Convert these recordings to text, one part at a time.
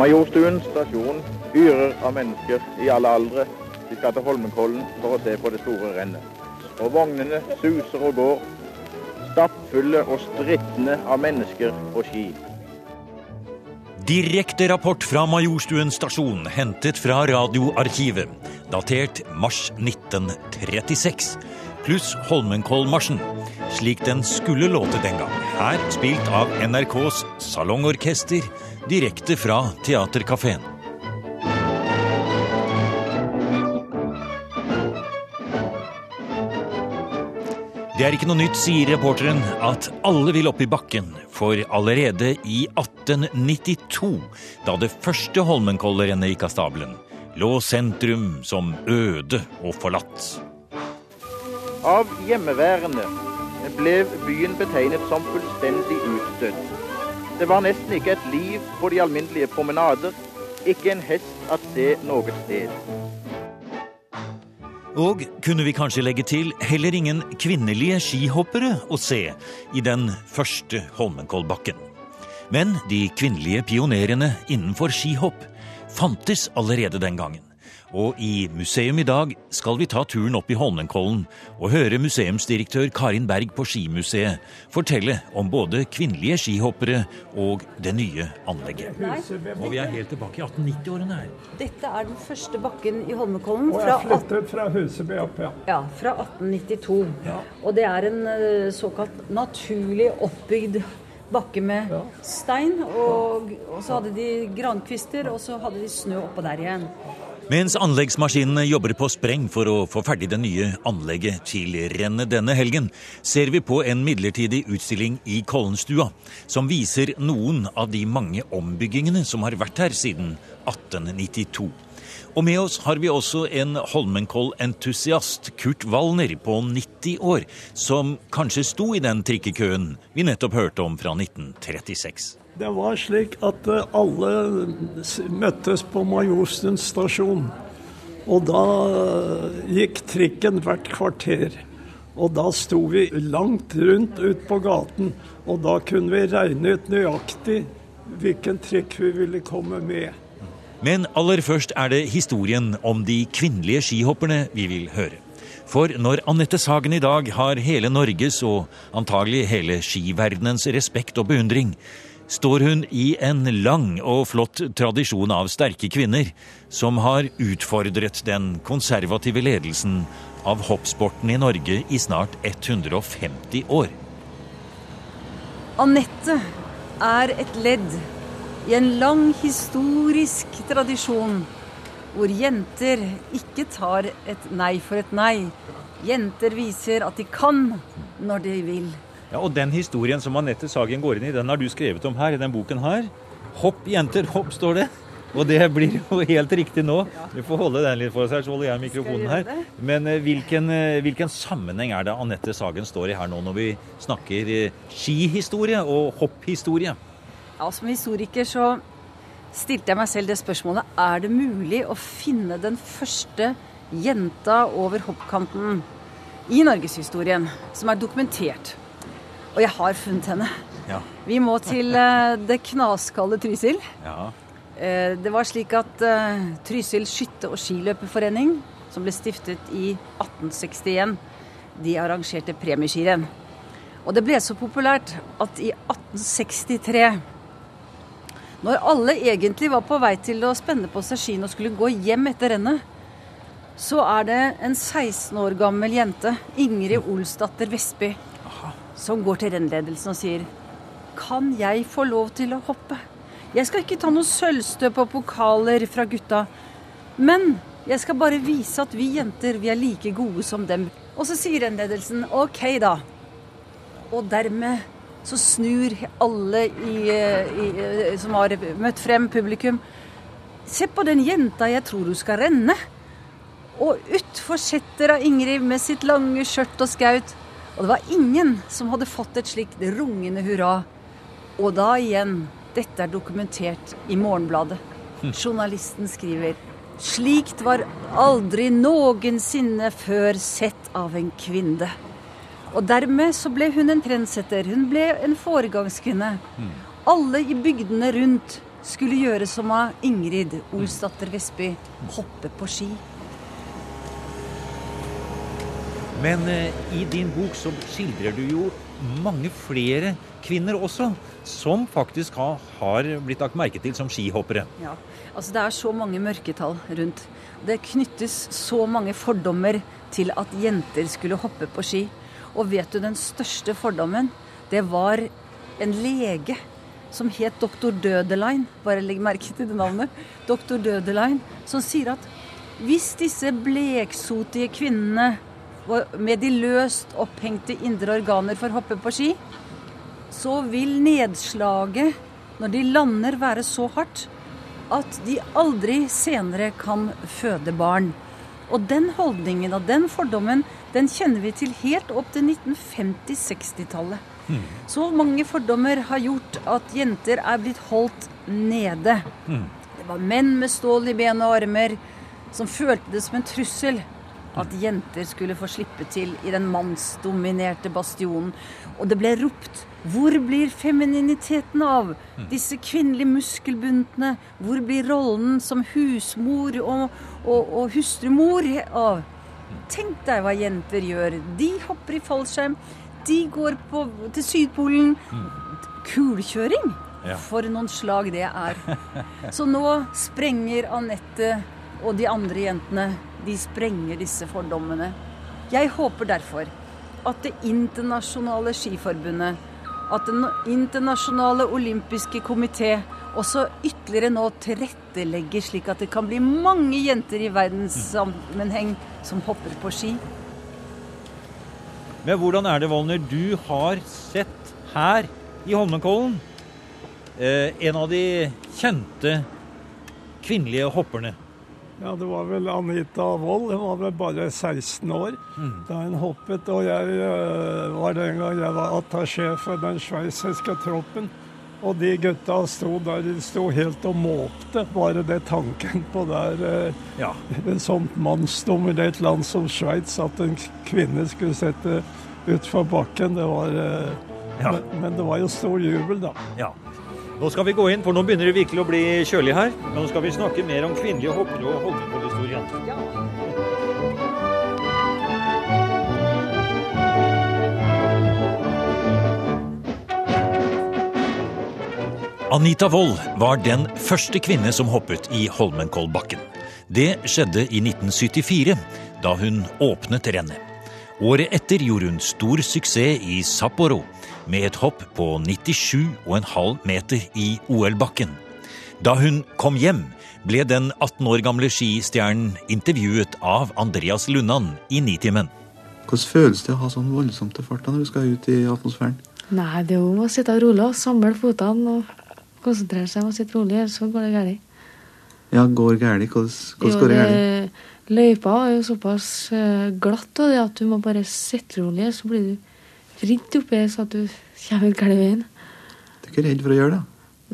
Majorstuen stasjon yrer av mennesker i alle aldre. De skal til Holmenkollen for å se på det store rennet. Og vognene suser og går, stappfulle og strittende av mennesker på ski. Direkte rapport fra Majorstuen stasjon, hentet fra radioarkivet. Datert mars 1936. Pluss Holmenkollmarsjen, slik den skulle låte den gang. Her spilt av NRKs salongorkester, direkte fra Theatercaféen. Det er ikke noe nytt, sier reporteren, at alle vil opp i bakken. For allerede i 1892, da det første Holmenkollrennet gikk av stabelen, lå sentrum som øde og forlatt. Av hjemmeværende ble byen betegnet som fullstendig utstøtt. Det var nesten ikke et liv på de alminnelige promenader, ikke en hest at se noe sted. Og kunne vi kanskje legge til heller ingen kvinnelige skihoppere å se i den første Holmenkollbakken. Men de kvinnelige pionerene innenfor skihopp fantes allerede den gangen. Og i museum i dag skal vi ta turen opp i Holmenkollen og høre museumsdirektør Karin Berg på Skimuseet fortelle om både kvinnelige skihoppere og det nye anlegget. Og vi er helt tilbake i 1890-årene her. Dette er den første bakken i Holmenkollen Og fra, jeg flyttet fra Huseby opp, ja. ja, fra 1892. Og det er en eh, såkalt naturlig oppbygd bakke med stein. Og, og så hadde de grankvister, og så hadde de snø oppå der igjen. Mens anleggsmaskinene jobber på spreng for å få ferdig det nye anlegget til rennet denne helgen, ser vi på en midlertidig utstilling i Kollenstua, som viser noen av de mange ombyggingene som har vært her siden 1892. Og med oss har vi også en Holmenkoll-entusiast, Kurt Wallner på 90 år, som kanskje sto i den trikkekøen vi nettopp hørte om fra 1936. Det var slik at eh, alle møttes på Majorstuen stasjon. Og da eh, gikk trikken hvert kvarter. Og da sto vi langt rundt ut på gaten, og da kunne vi regne ut nøyaktig hvilken trikk vi ville komme med. Men aller først er det historien om de kvinnelige skihopperne vi vil høre. For når Anette Sagen i dag har hele Norges og antagelig hele skiverdenens respekt og beundring, står hun i en lang og flott tradisjon av sterke kvinner som har utfordret den konservative ledelsen av hoppsporten i Norge i snart 150 år. Anette er et ledd i en lang historisk tradisjon hvor jenter ikke tar et nei for et nei. Jenter viser at de kan når de vil. Ja, og den historien som Anette Sagen går inn i, den har du skrevet om her i den boken her. Hopp, jenter, hopp, står det. Og det blir jo helt riktig nå. Du får holde den litt for oss her, så holder jeg mikrofonen her. Men eh, hvilken, eh, hvilken sammenheng er det Anette Sagen står i her nå, når vi snakker eh, skihistorie og hopphistorie? Ja, Som historiker så stilte jeg meg selv det spørsmålet er det mulig å finne den første jenta over hoppkanten i norgeshistorien som er dokumentert. Og jeg har funnet henne. Ja. Vi må til eh, det knaskalde Trysil. ja. Eh, Det var slik at eh, Trysil skytte- og skiløperforening, som ble stiftet i 1861, de arrangerte premieskirenn. Og det ble så populært at i 1863, når alle egentlig var på vei til å spenne på seg skiene og skulle gå hjem etter rennet, så er det en 16 år gammel jente, Ingrid Olsdatter Vestby, som går til rennledelsen og sier Kan jeg få lov til å hoppe? Jeg skal ikke ta noe sølvstøv og pokaler fra gutta. Men jeg skal bare vise at vi jenter vi er like gode som dem. Og så sier rennledelsen OK, da. Og dermed så snur alle i, i, som har møtt frem, publikum. Se på den jenta, jeg tror hun skal renne. Og utfor setter av Ingrid med sitt lange skjørt og skaut. Og det var ingen som hadde fått et slikt rungende hurra. Og da igjen, dette er dokumentert i Morgenbladet. Journalisten skriver Slikt var aldri noensinne før sett av en kvinne. Og dermed så ble hun en trendsetter. Hun ble en foregangskvinne. Alle i bygdene rundt skulle gjøre som av Ingrid Olsdatter Vestby, hoppe på ski. Men eh, i din bok så skildrer du jo mange flere kvinner også, som faktisk har, har blitt lagt merke til som skihoppere. Ja, altså Det er så mange mørketall rundt. Det knyttes så mange fordommer til at jenter skulle hoppe på ski. Og vet du den største fordommen? Det var en lege som het doktor Dødelein. Bare legg merke til det navnet. Doktor Dødelein, som sier at hvis disse bleksotige kvinnene med de løst opphengte indre organer får hoppe på ski, så vil nedslaget når de lander være så hardt at de aldri senere kan føde barn. Og den holdningen og den fordommen den kjenner vi til helt opp til 1950-60-tallet. Mm. Så mange fordommer har gjort at jenter er blitt holdt nede. Mm. Det var menn med stål i ben og armer som følte det som en trussel at jenter skulle få slippe til i den mannsdominerte bastionen. Og det ble ropt hvor blir femininiteten av? Disse kvinnelige muskelbuntene. Hvor blir rollen som husmor og, og, og hustrumor av? Tenk deg hva jenter gjør. De hopper i fallskjerm. De går på, til Sydpolen. Kulekjøring! For noen slag det er. Så nå sprenger Anette og de andre jentene de sprenger disse fordommene. Jeg håper derfor at det internasjonale skiforbundet, at Den internasjonale olympiske komité også ytterligere nå tilrettelegger slik at det kan bli mange jenter i verdenssammenheng som hopper på ski. Men hvordan er det, Wolner, du har sett her i Holmenkollen eh, en av de kjente kvinnelige hopperne. Ja, det var vel Anita Wold. Hun var vel bare 16 år mm. da hun hoppet. Og jeg uh, var den gang jeg var attaché for den sveitsiske troppen. Og de gutta sto der de sto helt og måpte. Bare det tanken på der uh, ja. et sånt mannsdominert land som Sveits, at en kvinne skulle sette utfor bakken, det var uh, ja. men, men, det var jo stor jubel, da. Ja. Nå skal vi gå inn, for nå begynner det virkelig å bli kjølig her. Nå skal vi snakke mer om kvinnelige hoppere og Holmenkollhistorien. Ja. Anita Wold var den første kvinne som hoppet i Holmenkollbakken. Det skjedde i 1974, da hun åpnet rennet. Året etter gjorde hun stor suksess i Sapporo med et hopp på 97,5 meter i OL-bakken. Da hun kom hjem, ble den 18 år gamle skistjernen intervjuet av Andreas Lundan i Nitimen. Hvordan føles det å ha sånn voldsomt til fart når du skal ut i atmosfæren? Nei, Det er jo å sitte rolig og samle føttene og konsentrere seg om å sitte rolig, ellers så går det galt. Ja, går galt? Hvordan, hvordan går det galt? Løypa er jo såpass eh, glatt og det at du må bare sitte rolig, så blir du vridd oppi så at du kommer ut gale veien. Du er ikke redd for å gjøre det?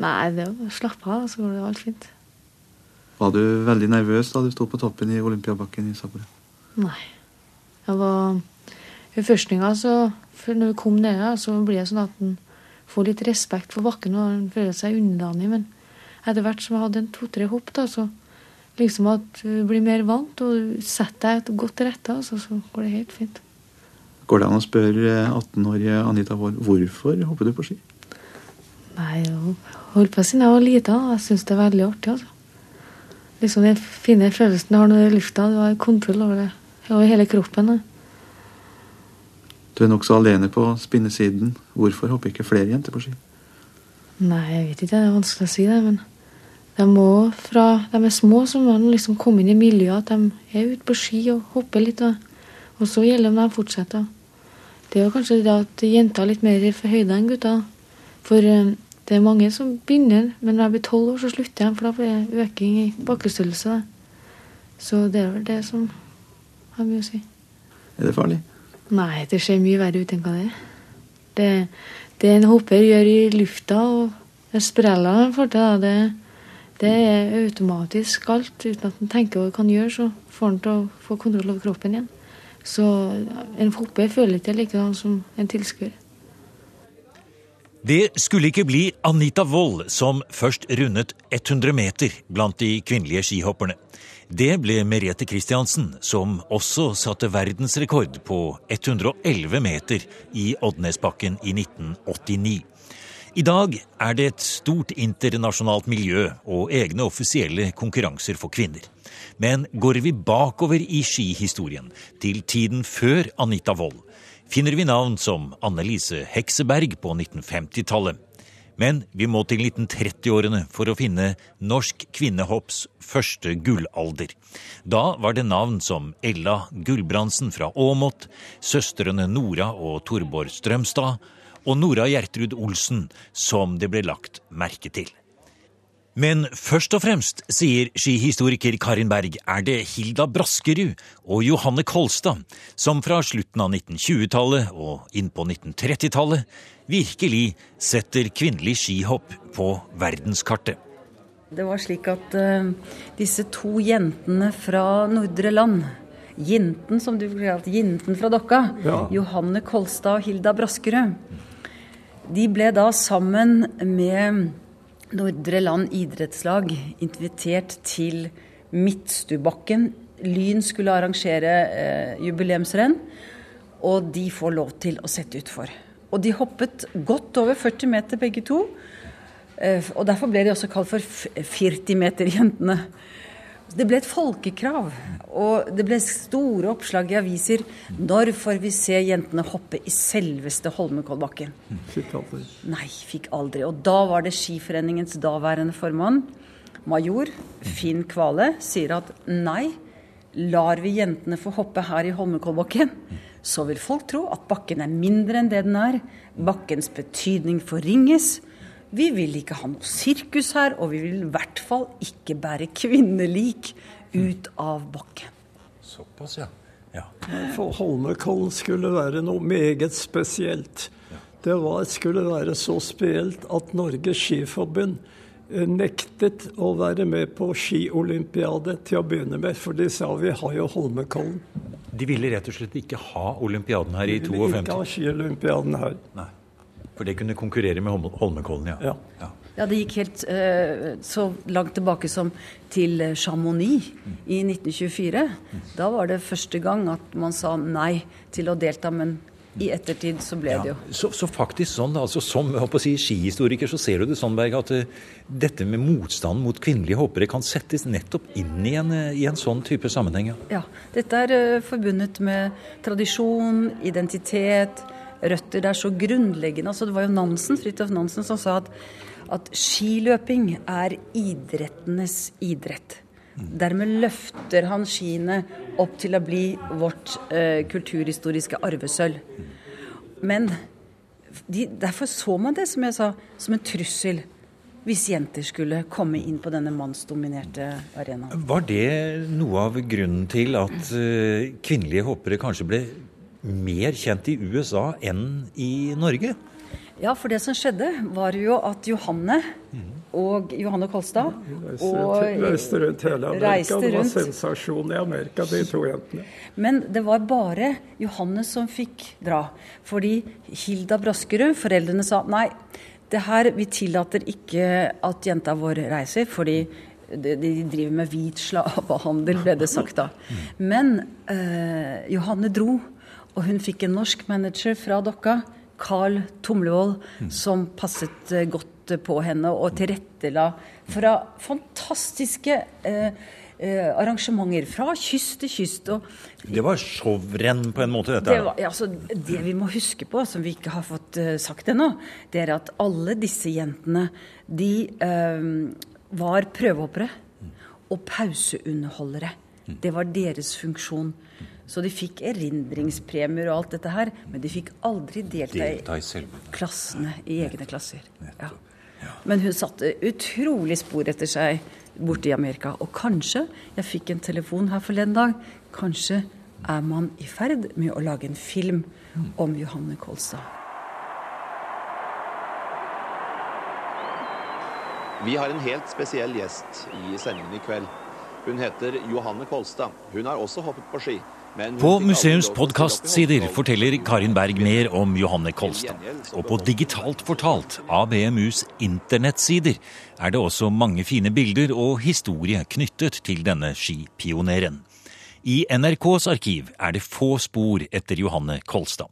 Nei, det er å slappe av, så går det alt fint. Var du veldig nervøs da du sto på toppen i Olympiabakken i Sapporo? Nei. Jeg var I førstninga, så når vi kom ned, så blir det sånn at en får litt respekt for bakken og en føler seg underdanig. Men etter hvert som jeg hadde en to-tre hopp, da, så liksom at du blir mer vant og setter deg godt til rette, altså, så går det helt fint. Går det an å spørre 18-årige Anita Wold hvorfor hopper du på ski? Nei, Jeg holdt på siden jeg var lita. Jeg syns det er veldig artig. altså. Liksom Den fine følelsen du har når du er i lufta. Du har kontroll over det over hele kroppen. Da. Du er nokså alene på spinnesiden. Hvorfor hopper ikke flere jenter på ski? Nei, jeg vet ikke. Det er vanskelig å si det. Men de må fra de er små, så må de liksom komme inn i miljøet. At de er ute på ski og hopper litt. Og, og så gjelder det om de fortsetter. Det er jo kanskje det at jenter er litt mer for høyde enn gutter. For eh, det er mange som begynner, men når jeg blir tolv år, så slutter jeg, for da blir det øking i bakkestørrelse. Så det er vel det som har mye å si. Er det farlig? Nei, det ser mye verre ut enn hva det er. Det, det en hopper gjør i lufta, og det sprellene han får til, det, det er automatisk alt. Uten at han tenker hva han gjør, så får han til å få kontroll over kroppen igjen. Så en fotball føler ikke likedan som en tilskuer. Det skulle ikke bli Anita Wold som først rundet 100 meter blant de kvinnelige skihopperne. Det ble Merete Christiansen, som også satte verdensrekord på 111 meter i Oddnesbakken i 1989. I dag er det et stort internasjonalt miljø og egne offisielle konkurranser for kvinner. Men går vi bakover i skihistorien, til tiden før Anita Wold, finner vi navn som Annelise Hekseberg på 1950-tallet. Men vi må til 1930-årene for å finne norsk kvinnehopps første gullalder. Da var det navn som Ella Gulbrandsen fra Åmot, søstrene Nora og Torborg Strømstad, og Nora Gjertrud Olsen som det ble lagt merke til. Men først og fremst, sier skihistoriker Karin Berg, er det Hilda Braskerud og Johanne Kolstad som fra slutten av 1920-tallet og inn på 1930-tallet virkelig setter kvinnelig skihopp på verdenskartet. Det var slik at uh, disse to jentene fra Nordre Land Jinten, som du kalte Jinten fra Dokka. Ja. Johanne Kolstad og Hilda Braskerud. De ble da sammen med Nordre Land idrettslag invitert til Midtstubakken. Lyn skulle arrangere eh, jubileumsrenn, og de får lov til å sette utfor. Og de hoppet godt over 40 meter begge to. Eh, og derfor ble de også kalt for 40-meterjentene. Det ble et folkekrav, og det ble store oppslag i aviser. Når får vi se jentene hoppe i selveste Holmenkollbakken? Fikk aldri. Nei, fikk aldri. Og da var det Skiforeningens daværende formann, major Finn Kvale, sier at nei, lar vi jentene få hoppe her i Holmenkollbakken, så vil folk tro at bakken er mindre enn det den er. Bakkens betydning forringes. Vi vil ikke ha noe sirkus her, og vi vil i hvert fall ikke bære kvinnelik ut av bakken. Såpass, ja. ja. For Holmenkollen skulle være noe meget spesielt. Det var, skulle være så spesielt at Norges Skiforbund eh, nektet å være med på skiolympiade til å begynne med, for de sa vi har jo Holmenkollen. De ville rett og slett ikke ha olympiaden her i 52? De ville ikke ha skiolympiaden her. Nei. For det kunne konkurrere med Holmenkollen, ja. ja. ja. det gikk helt uh, så langt tilbake som til Chamonix i 1924. Mm. Da var det første gang at man sa nei til å delta, men i ettertid så ble ja, det jo så, så, faktisk sånn, altså Som si, skihistoriker så ser du det sånn, Berg, at uh, dette med motstanden mot kvinnelige hoppere kan settes nettopp inn i en, uh, i en sånn type sammenheng? Ja, ja dette er uh, forbundet med tradisjon, identitet, røtter. Det er så grunnleggende. Altså, det var jo Nansen, Fridtjof Nansen som sa at, at skiløping er idrettenes idrett. Dermed løfter han skiene opp til å bli vårt eh, kulturhistoriske arvesølv. Men de, derfor så man det, som jeg sa, som en trussel hvis jenter skulle komme inn på denne mannsdominerte arenaen. Var det noe av grunnen til at uh, kvinnelige hoppere kanskje ble mer kjent i USA enn i Norge? Ja, for det som skjedde, var jo at Johanne og Johanne Kolstad og Reiste rundt hele Amerika. Det var sensasjon i Amerika, de to jentene. Men det var bare Johanne som fikk dra. Fordi Hilda Braskerud, foreldrene sa nei, det her, vi tillater ikke at jenta vår reiser, fordi de, de driver med hvit slavehandel, ble det sagt da. Men eh, Johanne dro. Og hun fikk en norsk manager fra Dokka, Carl Tomlevold, mm. som passet eh, godt på henne og tilrettela fra fantastiske eh, eh, arrangementer fra kyst til kyst. det var showrenn på en måte, dette? Det, var, altså, det vi må huske på, som vi ikke har fått uh, sagt ennå, det er at alle disse jentene, de uh, var prøvehoppere og pauseunderholdere. Mm. Det var deres funksjon. Så de fikk erindringspremier og alt dette her, men de fikk aldri delta, delta i, klassene, i egne klasser. Ja. Men hun satte utrolig spor etter seg borte i Amerika. Og kanskje, jeg fikk en telefon her forleden dag, kanskje er man i ferd med å lage en film om Johanne Kolstad. Vi har en helt spesiell gjest i sendingen i kveld. Hun heter Johanne Kolstad. Hun har også hoppet på ski På museums podkastsider forteller Karin Berg mer om Johanne Kolstad. Og på Digitalt fortalt, ABMUs internettsider, er det også mange fine bilder og historie knyttet til denne skipioneren. I NRKs arkiv er det få spor etter Johanne Kolstad.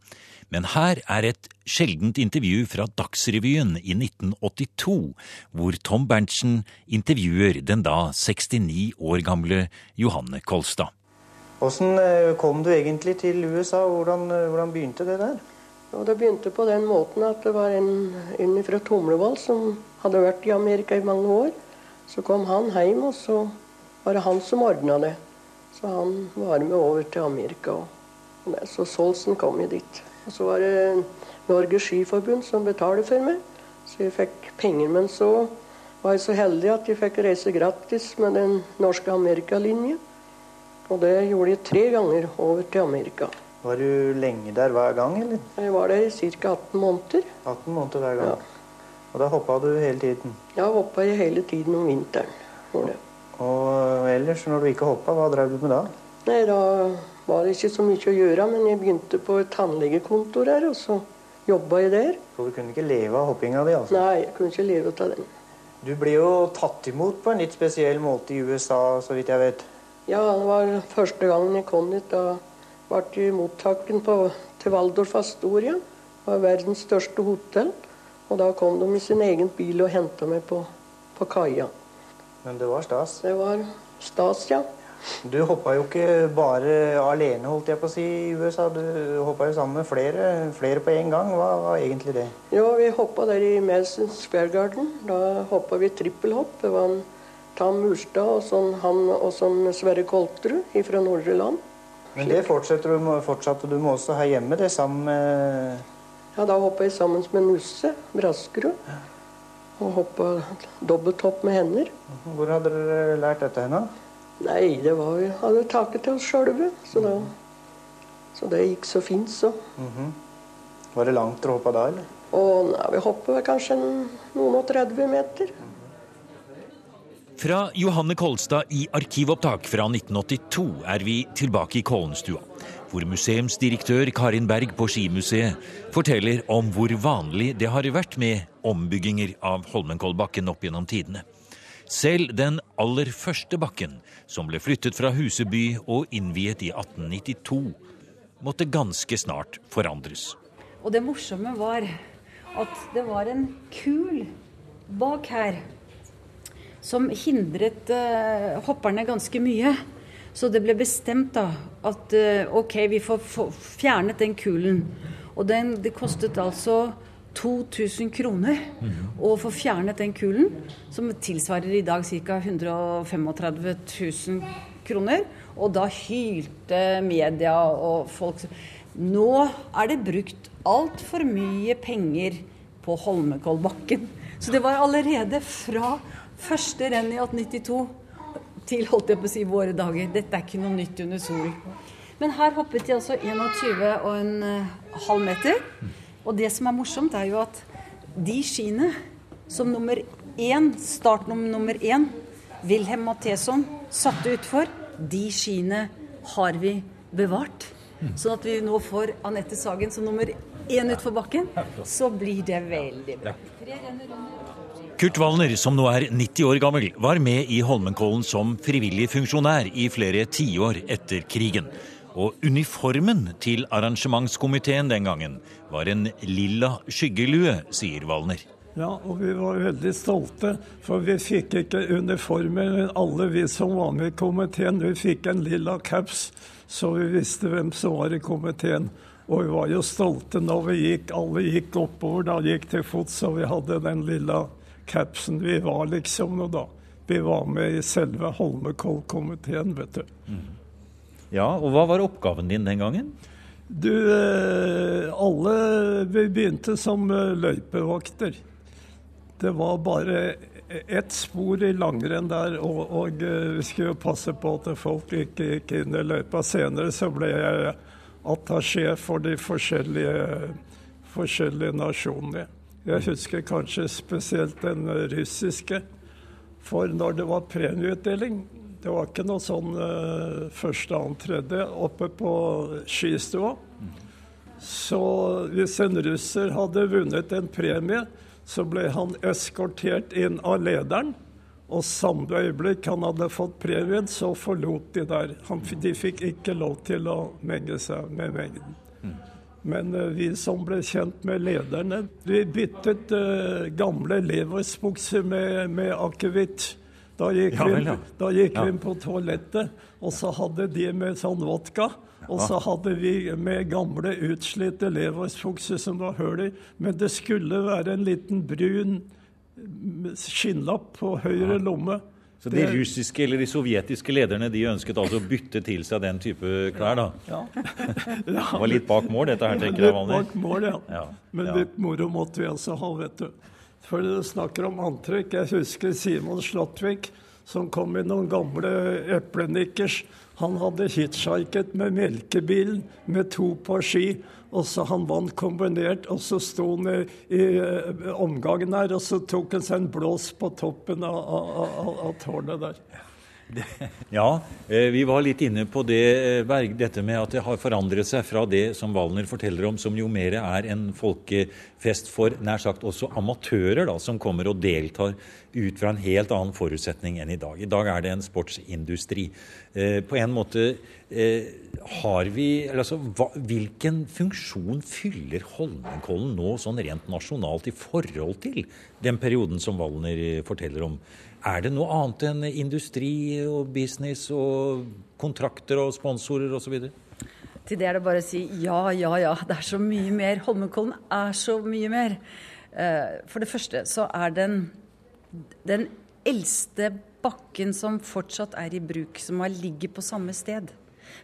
Men her er et sjeldent intervju fra Dagsrevyen i 1982, hvor Tom Berntsen intervjuer den da 69 år gamle Johanne Kolstad. Hvordan eh, kom du egentlig til USA? Hvordan, eh, hvordan begynte det der? Og det begynte på den måten at det var en, en fra Tomlevoll som hadde vært i Amerika i mange år. Så kom han hjem, og så var det han som ordna det. Så han var med over til Amerika. Og, så Solsen kom jo dit. Og så var det Norges Skiforbund som betalte for meg, så jeg fikk penger. Men så var jeg så heldig at jeg fikk reise gratis med den norske amerikalinjen. Og det gjorde jeg tre ganger over til Amerika. Var du lenge der hver gang, eller? Jeg var der i ca. 18 måneder. 18 måneder hver gang? Ja. Og da hoppa du hele tiden? Ja, hoppa jeg hele tiden om vinteren. Og, og ellers, når du ikke hoppa, hva drev du med da? Nei, da var ikke så mye å gjøre, men jeg begynte på et tannlegekontor her, og så jobba jeg der. Så du kunne ikke leve av hoppinga di, altså? Nei, jeg kunne ikke leve av den. Du ble jo tatt imot på en litt spesiell måte i USA, så vidt jeg vet? Ja, det var første gangen jeg kom dit. Da ble jeg mottatt til Waldorf Astoria. Det var verdens største hotell. Og da kom de i sin egen bil og henta meg på, på kaia. Men det var stas? Det var stas, ja. Du hoppa jo ikke bare alene, holdt jeg på å si, i USA. Du hoppa jo sammen med flere, flere på en gang. Hva var egentlig det? Jo, vi hoppa der i Madison Square Garden. Da hoppa vi trippelhopp. Det var en Tam Murstad og sånn han og sånn Sverre Kolterud fra Nordre Land. Men det fortsatte du, fortsatte du med også her hjemme, det sammen med Ja, da hoppa jeg sammen med Nusse Braskerud. Og hoppa dobbelthopp med hender. Hvor hadde dere lært dette henne? Nei, det var vi hadde taket til oss sjølve. Så, da, så det gikk så fint, så. Mm -hmm. Var det langt dere hoppa da, eller? Og nei, Vi hoppet kanskje noen og 30 meter. Fra Johanne Kolstad i arkivopptak fra 1982 er vi tilbake i Kollenstua, hvor museumsdirektør Karin Berg på Skimuseet forteller om hvor vanlig det har vært med ombygginger av Holmenkollbakken opp gjennom tidene. Selv den aller første bakken, som ble flyttet fra Huseby og innviet i 1892, måtte ganske snart forandres. Og det morsomme var at det var en kul bak her som hindret uh, hopperne ganske mye. Så det ble bestemt da at uh, OK, vi får, fjernet den kulen. Og den, det kostet altså 2000 kroner mm. å få fjernet den kulen, som tilsvarer i dag ca. 135 000 kroner. Og da hylte media og folk Nå er det brukt altfor mye penger på Holmenkollbakken. Så det var allerede fra Første renn i 1892 til holdt jeg på å si våre dager. Dette er ikke noe nytt under solen. Men her hoppet de altså 21 og en uh, halv meter. Og det som er morsomt, er jo at de skiene som nummer én, startnummer nummer én, Wilhelm Matheson satte utfor, de skiene har vi bevart. Sånn at vi nå får Anette Sagen som nummer én utfor bakken. Så blir det veldig bra. Kurt Wallner, som nå er 90 år gammel, var med i Holmenkollen som frivillig funksjonær i flere tiår etter krigen. Og uniformen til arrangementskomiteen den gangen var en lilla skyggelue, sier Valner. Ja, og vi var veldig stolte, for vi fikk ikke uniformer. Men alle vi som var med i komiteen, vi fikk en lilla caps, så vi visste hvem som var i komiteen. Og vi var jo stolte når vi gikk, alle gikk oppover, da gikk til fots, og vi hadde den lilla capsen. Vi var liksom noe da. Vi var med i selve Holmenkollkomiteen, vet du. Mm. Ja, og hva var oppgaven din den gangen? Du, eh, alle begynte som eh, løypevakter. Det var bare ett spor i langrenn der, og, og eh, vi skulle jo passe på at folk ikke gikk inn i løypa. Senere så ble jeg attaché for de forskjellige, forskjellige nasjonene. Jeg husker kanskje spesielt den russiske. For når det var premieutdeling, Det var ikke noe sånn uh, første, annet, tredje oppe på skistua. Så hvis en russer hadde vunnet en premie, så ble han eskortert inn av lederen. Og samme øyeblikk han hadde fått premien, så forlot de der. Han, de fikk ikke lov til å menge seg med mengden. Men uh, vi som ble kjent med lederne, vi byttet uh, gamle leversbukser med, med akevitt. Da gikk, ja, vel, ja. vi, da gikk ja. vi på toalettet, og så hadde de med sånn vodka. Og så hadde vi med gamle, utslitte leversbukser som var hull i. Men det skulle være en liten brun skinnlapp på høyre lomme. Så de russiske eller de sovjetiske lederne de ønsket altså å bytte til seg den type klær, da? Ja. det var litt bak mål, dette her, tenker jeg. Litt bak mål, ja. ja. Men litt moro måtte vi altså ha, vet du. For du snakker om antrekk. Jeg husker Simon Slottvik som kom i noen gamle eplenikkers. Han hadde hitchhiket med melkebilen med to på ski og så han vant kombinert, og så sto han i, i eh, omgangen her, og så tok han seg en blås på toppen av, av, av tårnet der. Ja, eh, vi var litt inne på det, Berg, dette med at det har forandret seg fra det som Valner forteller om, som jo mer er en folkefest for nær sagt også amatører, da, som kommer og deltar ut fra en helt annen forutsetning enn i dag. I dag er det en sportsindustri. Eh, på en måte har vi altså, Hvilken funksjon fyller Holmenkollen nå sånn rent nasjonalt i forhold til den perioden som Valner forteller om? Er det noe annet enn industri og business og kontrakter og sponsorer osv.? Til det er det bare å si ja, ja, ja. Det er så mye mer. Holmenkollen er så mye mer. Eh, for det første så er den den eldste bakken som fortsatt er i bruk, som har ligget på samme sted.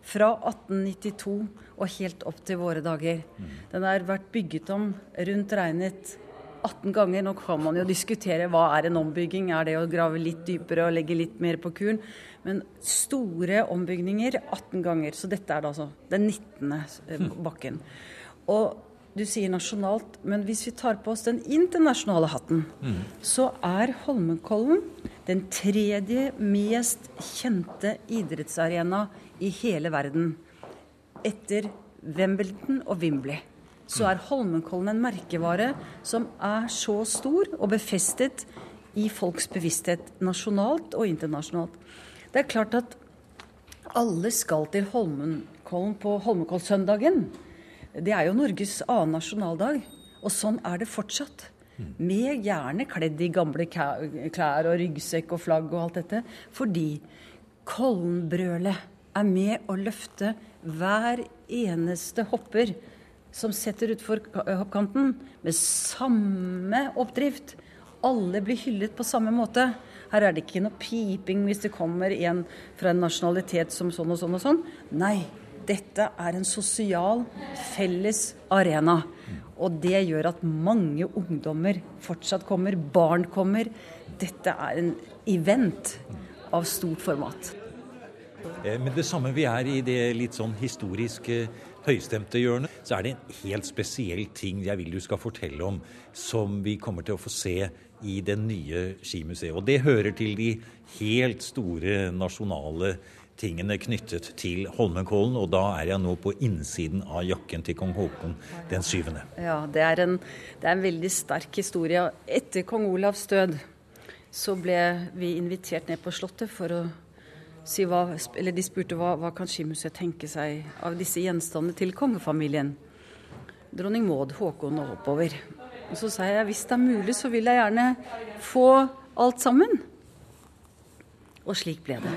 Fra 1892 og helt opp til våre dager. Mm. Den har vært bygget om rundt regnet 18 ganger. Nå kan man jo diskutere hva er en ombygging. Er det å grave litt dypere og legge litt mer på kuren? Men store ombygninger 18 ganger. Så dette er da altså den 19. Eh, bakken. Og du sier nasjonalt, men hvis vi tar på oss den internasjonale hatten, mm. så er Holmenkollen den tredje mest kjente idrettsarena i hele verden. Etter Wimbledon og Wimbley så er Holmenkollen en merkevare som er så stor og befestet i folks bevissthet nasjonalt og internasjonalt. Det er klart at alle skal til Holmenkollen på Holmenkollsøndagen. Det er jo Norges annen nasjonaldag, og sånn er det fortsatt. Med gjerne kledd i gamle klær og ryggsekk og flagg og alt dette. Fordi Kollenbrølet er med å løfte hver eneste hopper som setter utfor hoppkanten med samme oppdrift. Alle blir hyllet på samme måte. Her er det ikke noe piping hvis det kommer en fra en nasjonalitet som sånn og sånn og sånn. Nei, dette er en sosial, felles arena. Og det gjør at mange ungdommer fortsatt kommer. Barn kommer. Dette er en event av stort format. Eh, men det samme vi er i det litt sånn historiske høystemte hjørnet, så er det en helt spesiell ting jeg vil du skal fortelle om, som vi kommer til å få se i det nye skimuseet. Og det hører til de helt store nasjonale tingene knyttet til Holmenkollen. Og da er jeg nå på innsiden av jakken til kong Haakon den syvende. Ja, det er, en, det er en veldig sterk historie. Etter kong Olavs død så ble vi invitert ned på Slottet for å si hva, de spurte hva, hva kan Skimuseet tenke seg av disse gjenstandene til kongefamilien. Dronning Maud, Håkon og oppover. Og så sa jeg hvis det er mulig, så vil jeg gjerne få alt sammen. Og slik ble det.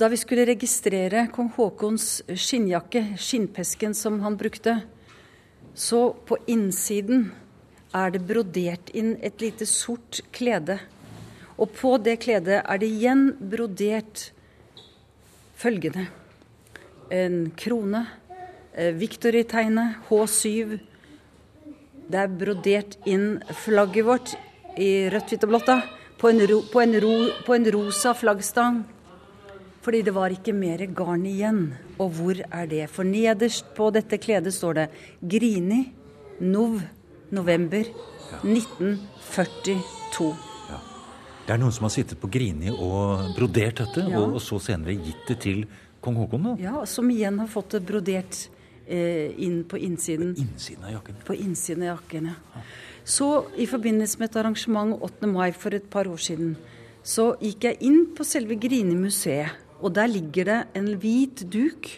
Da vi skulle registrere kong Haakons skinnjakke, skinnpesken som han brukte, så på innsiden er det brodert inn et lite sort klede og på det kledet er det igjen brodert følgende. En krone, eh, Victory-tegnet, H7. Det er brodert inn flagget vårt i rødt, hvitt og blått på, på, på en rosa flaggstang. Fordi det var ikke mer garn igjen. Og hvor er det? For nederst på dette kledet står det Grini, Nov, november 1942. Det er noen som har sittet på Grini og brodert dette, Ja. og, og så senere gitt det til kong Haakon. da. Ja, Som igjen har fått det brodert eh, inn på innsiden. Innsiden av jakken. På innsiden av jakken, ja. Så i forbindelse med et arrangement 8. mai for et par år siden, så gikk jeg inn på selve Grini museet, og der ligger det en hvit duk.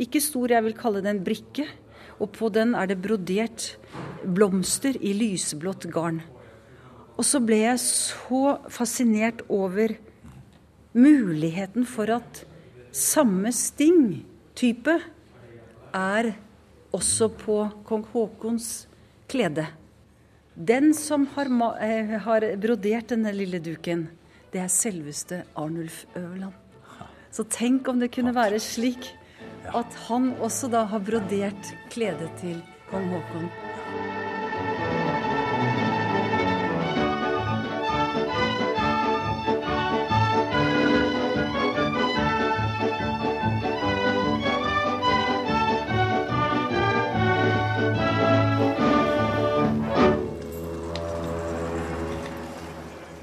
Ikke stor, jeg vil kalle det en brikke. Og på den er det brodert blomster i lyseblått garn. Og så ble jeg så fascinert over muligheten for at samme sting-type er også på kong Haakons klede. Den som har, eh, har brodert denne lille duken, det er selveste Arnulf Øverland. Så tenk om det kunne være slik at han også da har brodert kledet til kong Haakon.